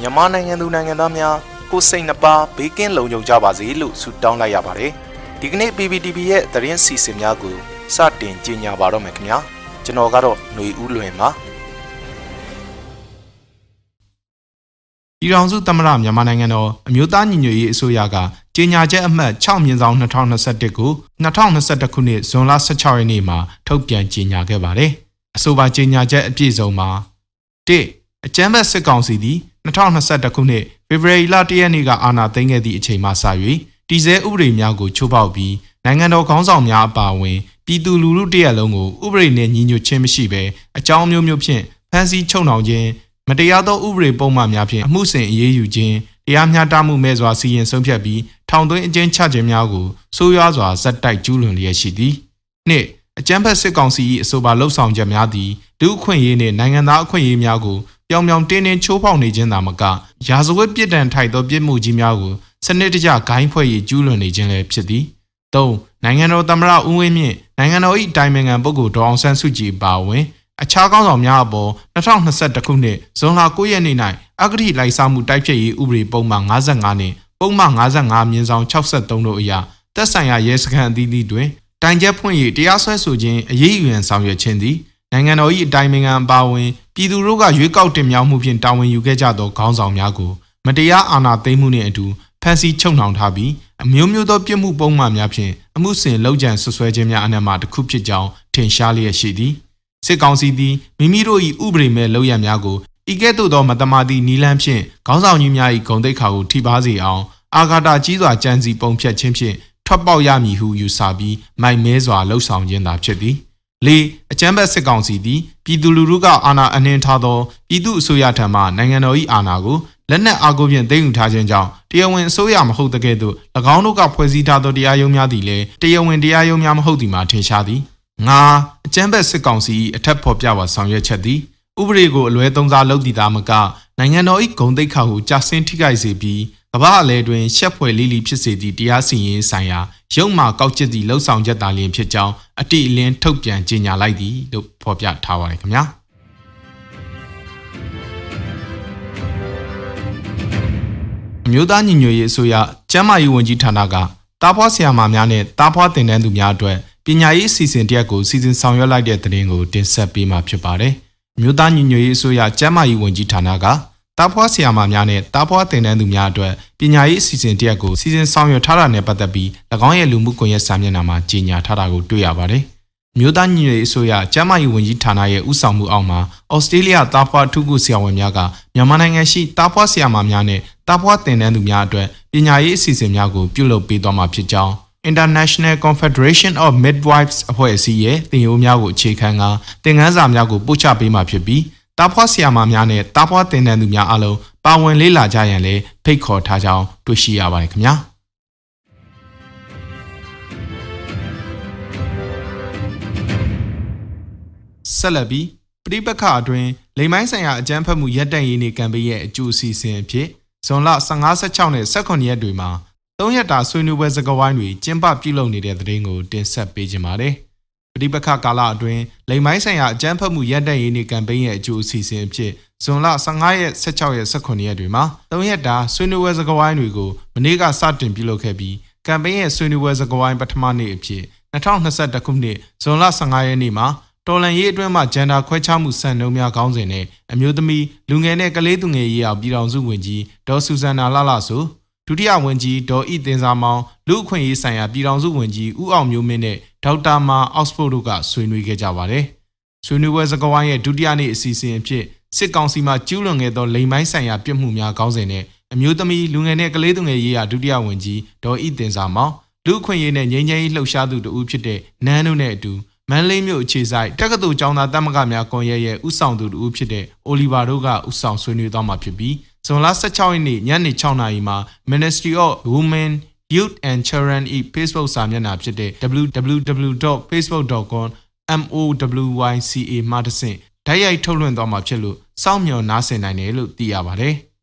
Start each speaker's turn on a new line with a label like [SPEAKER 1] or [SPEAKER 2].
[SPEAKER 1] မြန်မာနိုင်ငံသူနိုင်ငံသားများကိုစိတ်နှပါဘေးကင်းလုံခြုံကြပါစေလို့ဆုတောင်းလိုက်ရပါတယ်ဒီကနေ့ PPTV ရဲ့သတင်းစီစဉ်များကိုစတင်ကြီးညာပါတော့မယ်ခင်ဗျာကျွန်တော်ကတော့ຫນွေဦးလွင်ပါ
[SPEAKER 2] ပြည်ထောင်စုသမ္မတမြန်မာနိုင်ငံတော်အမျိုးသားညီညွတ်ရေးအစိုးရကကြေညာချက်အမှတ်6မြင်းဆောင်2021ကို2021ခုနှစ်ဇွန်လ16ရက်နေ့မှာထုတ်ပြန်ကြေညာခဲ့ပါတယ်။အဆိုပါကြေညာချက်အပြည့်စုံမှာ၁အကြမ်းဖက်စစ်ကောင်စီသည်2021ခုနှစ်ဖေဖော်ဝါရီလ1ရက်နေ့ကအာဏာသိမ်းခဲ့သည့်အချိန်မှစ၍တည်ဆဲဥပဒေများကိုချိုးဖောက်ပြီးနိုင်ငံတော်ခေါင်းဆောင်များအပါအဝင်ပြည်သူလူထုတရက်လုံးကိုဥပဒေနဲ့ညီညွတ်ခြင်းမရှိဘဲအကြောင်းမျိုးမျိုးဖြင့်ဖမ်းဆီးချုပ်နှောင်ခြင်း မတရားသောဥပဒေပုံမှန်များဖြင့်အမှုဆင်အရေးယူခြင်းတရားမျှတမှုမဲ့စွာစီရင်ဆုံးဖြတ်ပြီးထောင်သွင်းအကျဉ်းချခြင်းများကိုဆိုးရွားစွာဇက်တိုက်ကျူးလွန်လျက်ရှိသည်နှစ်အကြမ်းဖက်စစ်ကောင်စီ၏အဆိုပါလှုပ်ဆောင်ချက်များသည်ဒုအခွင့်အရေးနှင့်နိုင်ငံသားအခွင့်အရေးများကိုပြောင်ပြောင်တင်းတင်းချိုးဖောက်နေခြင်းသာမကရာဇဝတ်ပြစ်ဒဏ်ထိုက်သောပြစ်မှုကြီးများကိုစနစ်တကျဂိုင်းဖွဲ့၍ကျူးလွန်နေခြင်းလည်းဖြစ်သည်၃နိုင်ငံတော်သမ္မတဦးဝင်းမြင့်နိုင်ငံတော်၏တိုင်ပင်ခံပုဂ္ဂိုလ်ဒေါအောင်ဆန်းစုကြည်ပါဝင် အခြားကောင်းဆောင်များအပေါ်2021ခုနှစ်ဇွန်လ9ရက်နေ့၌အဂတိလိုက်စားမှုတိုက်ဖျက်ရေးဥပဒေပုံမှန်55နှင့်ပုံမှန်55မြင်းဆောင်63တို့အရာသက်ဆိုင်ရာရဲစခန်းအသီးသီးတွင်တိုင်ချက်ဖွင့်၍တရားစွဲဆိုခြင်းအရေးယူရန်ဆောင်ရွက်ခြင်းသည်နိုင်ငံတော်၏အတိုင်ပင်ခံအပါအဝင်ပြည်သူတို့ကရွေးကောက်တင်မြှောက်မှုဖြင့်တာဝန်ယူခဲ့ကြသောခေါင်းဆောင်များကိုမတရားအာဏာသိမ်းမှုနှင့်အတူဖမ်းဆီးချုပ်နှောင်ထားပြီးအမျိုးမျိုးသောပြစ်မှုပုံမှန်များဖြင့်အမှုဆင်လောက်ကျန်ဆွဆွဲခြင်းများအနက်မှတစ်ခုဖြစ်ကြောင်းထင်ရှားလျက်ရှိသည် စစ်ကောင်စီသည်မိမိတို့၏ဥပဒေမဲ့လုပ်ရများကိုဤကဲ့သို့သောမတမာသည့်နီလန်းဖြင့်ခေါင်းဆောင်ကြီးများ၏ဂုံတိတ်ခါကိုထိပါစေအောင်အာဃာတကြီးစွာကြံစီပုံဖြတ်ခြင်းဖြင့်ထွက်ပေါက်ရမည်ဟုယူဆပြီးမိုက်မဲစွာလှုပ်ဆောင်ခြင်းသာဖြစ်သည်၄အကြမ်းဖက်စစ်ကောင်စီသည်ပြည်သူလူထုကအာဏာအနှင်းထားသောပြည်သူအစိုးရထံမှနိုင်ငံတော်၏အာဏာကိုလက်နက်အားကိုဖြင့်သိမ်းယူထားခြင်းကြောင့်တရားဝင်အစိုးရမဟုတ်တဲ့ကဲ့သို့၎င်းတို့ကဖွဲ့စည်းထားသောတရားရုံးများသည်လည်းတရားဝင်တရားရုံးများမဟုတ်သည်မှာထင်ရှားသည် ငါအကြမ်းဖက်စစ်ကောင်စီ၏အထက်ဖော်ပြပါဆောင်ရွက်ချက်သည်ဥပဒေကိုအလွဲသုံးစားလုပ်တည်သားမကနိုင်ငံတော်၏ဂုဏ်သိက္ခာကိုကြာဆင်းထိခိုက်စေပြီးကမ္ဘာအလဲတွင်ရှက်ဖွယ်လိလိဖြစ်စေသည့်တရားစီရင်ဆိုင်ရာရုံမှကောက်ကျစ်သည့်လှုပ်ဆောင်ချက်သာလျင်ဖြစ်ကြောင်းအတိအလင်းထုတ်ပြန်ကြေညာလိုက်သည်လို့ဖော်ပြထားပါတယ်ခင်ဗျာအမျိုးသားညီညွတ်ရေးအစိုးရကျန်းမာရေးဝန်ကြီးဌာနကတားဖွားဆရာမများနဲ့တားဖွားတင်တန်းသူများအတွက် ပညာရေးအစီအစဉ်တရက်ကိုစီစဉ်ဆောင်ရွက်လိုက်တဲ့သတင်းကိုတင်ဆက်ပေးမှာဖြစ်ပါတယ်။မြို့သားညီညွတ်ရေးအစိုးရကျန်းမာရေးဝန်ကြီးဌာနကတားဖွားဆရာမများနဲ့တားဖွားတင်တန်းသူများအတွက်ပညာရေးအစီအစဉ်တရက်ကိုစီစဉ်ဆောင်ရွက်ထားတာနဲ့ပတ်သက်ပြီး၎င်းရဲ့လူမှုကွန်ရက်စာမျက်နှာမှာကြေညာထားတာကိုတွေ့ရပါတယ်။မြို့သားညီညွတ်ရေးအစိုးရကျန်းမာရေးဝန်ကြီးဌာနရဲ့ဥဆောင်မှုအောက်မှာဩစတြေးလျတားဖွားထုခုဆရာဝန်များကမြန်မာနိုင်ငံရှိတားဖွားဆရာမများနဲ့တားဖွားတင်တန်းသူများအတွက်ပညာရေးအစီအစဉ်များကိုပြုလုပ်ပေးသွားမှာဖြစ်ကြောင်း International Confederation of Midwives အဖွဲ့အစည်းရဲ့သင်ရိုးများကိုအခြေခံကသင်ခန်းစာများကိုပို့ချပေးမှာဖြစ်ပြီးတားဖွားဆရာမများနဲ့တားဖွားသင်တန်းသူများအလုံးပါဝင်လေ့လာကြရန်လည်းဖိတ်ခေါ်ထားကြောင်းတွေ့ရှိရပါတယ်ခင်ဗျာဆက်လက်ပြီးပြိပက္ခအတွင်းလိမ်မိုင်းဆိုင်ရာအကြမ်းဖက်မှုရပ်တန့်ရေးနေကံပေးရဲ့အကျိုးအစီအစဉ်အဖြစ်ဇွန်လ15 16နဲ့18ရက်တွေမှာ သုံးရက်တာဆွေးနွေးပွဲစကားဝိုင်းတွေကျင်းပပြုလုပ်နေတဲ့သတင်းကိုတင်ဆက်ပေးကြပါမယ်။ပဋိပက္ခကာလအတွင်းလိမ်မိုင်းဆိုင်ရာအကြမ်းဖက်မှုရပ်တန့်ရေးနေကမ်ပိန်းရဲ့အကျိုးအစီအစဉ်အဖြစ်ဇွန်လ15ရက်16ရက်18ရက်တွေမှာသုံးရက်တာဆွေးနွေးပွဲစကားဝိုင်းတွေကိုမနေ့ကစတင်ပြုလုပ်ခဲ့ပြီးကမ်ပိန်းရဲ့ဆွေးနွေးပွဲစကားဝိုင်းပထမနေ့အဖြစ်2021ခုနှစ်ဇွန်လ15ရက်နေ့မှာတော်လန်ရေးအတွင်းမှာဂျန်ဒါခွဲခြားမှုစံနှုန်းများခေါင်းစဉ်နဲ့အမျိုးသမီးလူငယ်နဲ့ကလေးသူငယ်ရေးအောင်ပြည်တော်စုဝင်ကြီးဒေါ်ဆူဇန်နာလာလာဆို ဒုတိယဝန်ကြီးဒေါ်ဤတင်စာမောင်လူအခွင့်အရေးဆိုင်ရာပြည်ထောင်စုဝန်ကြီးဦးအောင်မျိုးမင်းနဲ့ဒေါက်တာမာအောက်စဖို့တို့ကဆွေးနွေးခဲ့ကြပါတယ်။ဆွေးနွေးပွဲစကားဝိုင်းရဲ့ဒုတိယနေ့အစီအစဉ်အဖြစ်စစ်ကောင်စီမှကျူးလွန်ခဲ့သောလိမ်မိုင်းဆိုင်ရာပြစ်မှုများကောင်းစဉ်နဲ့အမျိုးသမီးလူငယ်နဲ့ကလေးသူငယ်ရေးရာဒုတိယဝန်ကြီးဒေါ်ဤတင်စာမောင်လူအခွင့်အရေးနဲ့ငြိမ်းချမ်းရေးလှုပ်ရှားသူတို့ဖြစ်တဲ့နန်းတို့နဲ့အတူမန်လေးမြို့အခြေဆိုင်တက္ကသိုလ်ကျောင်းသားတမကများကွန်ရက်ရဲ့ဥဆောင်သူတို့ဖြစ်တဲ့အိုလီဗာတို့ကဥဆောင်ဆွေးနွေးသွားမှာဖြစ်ပြီး ဇွန်လ16ရက်နေ့ညနေ6နာရီမှာ Ministry of Women Youth and Children ၏ Facebook စာမျက်နှာဖြစ်တဲ့ www.facebook.com MOWYCA မှာတဆင့်ဓာတ်ရိုက်ထုတ်လွှင့်သွားမှာဖြစ်လို့စောင့်မျှော်နားဆင်နိုင်တယ်လို့သိရပါတယ်။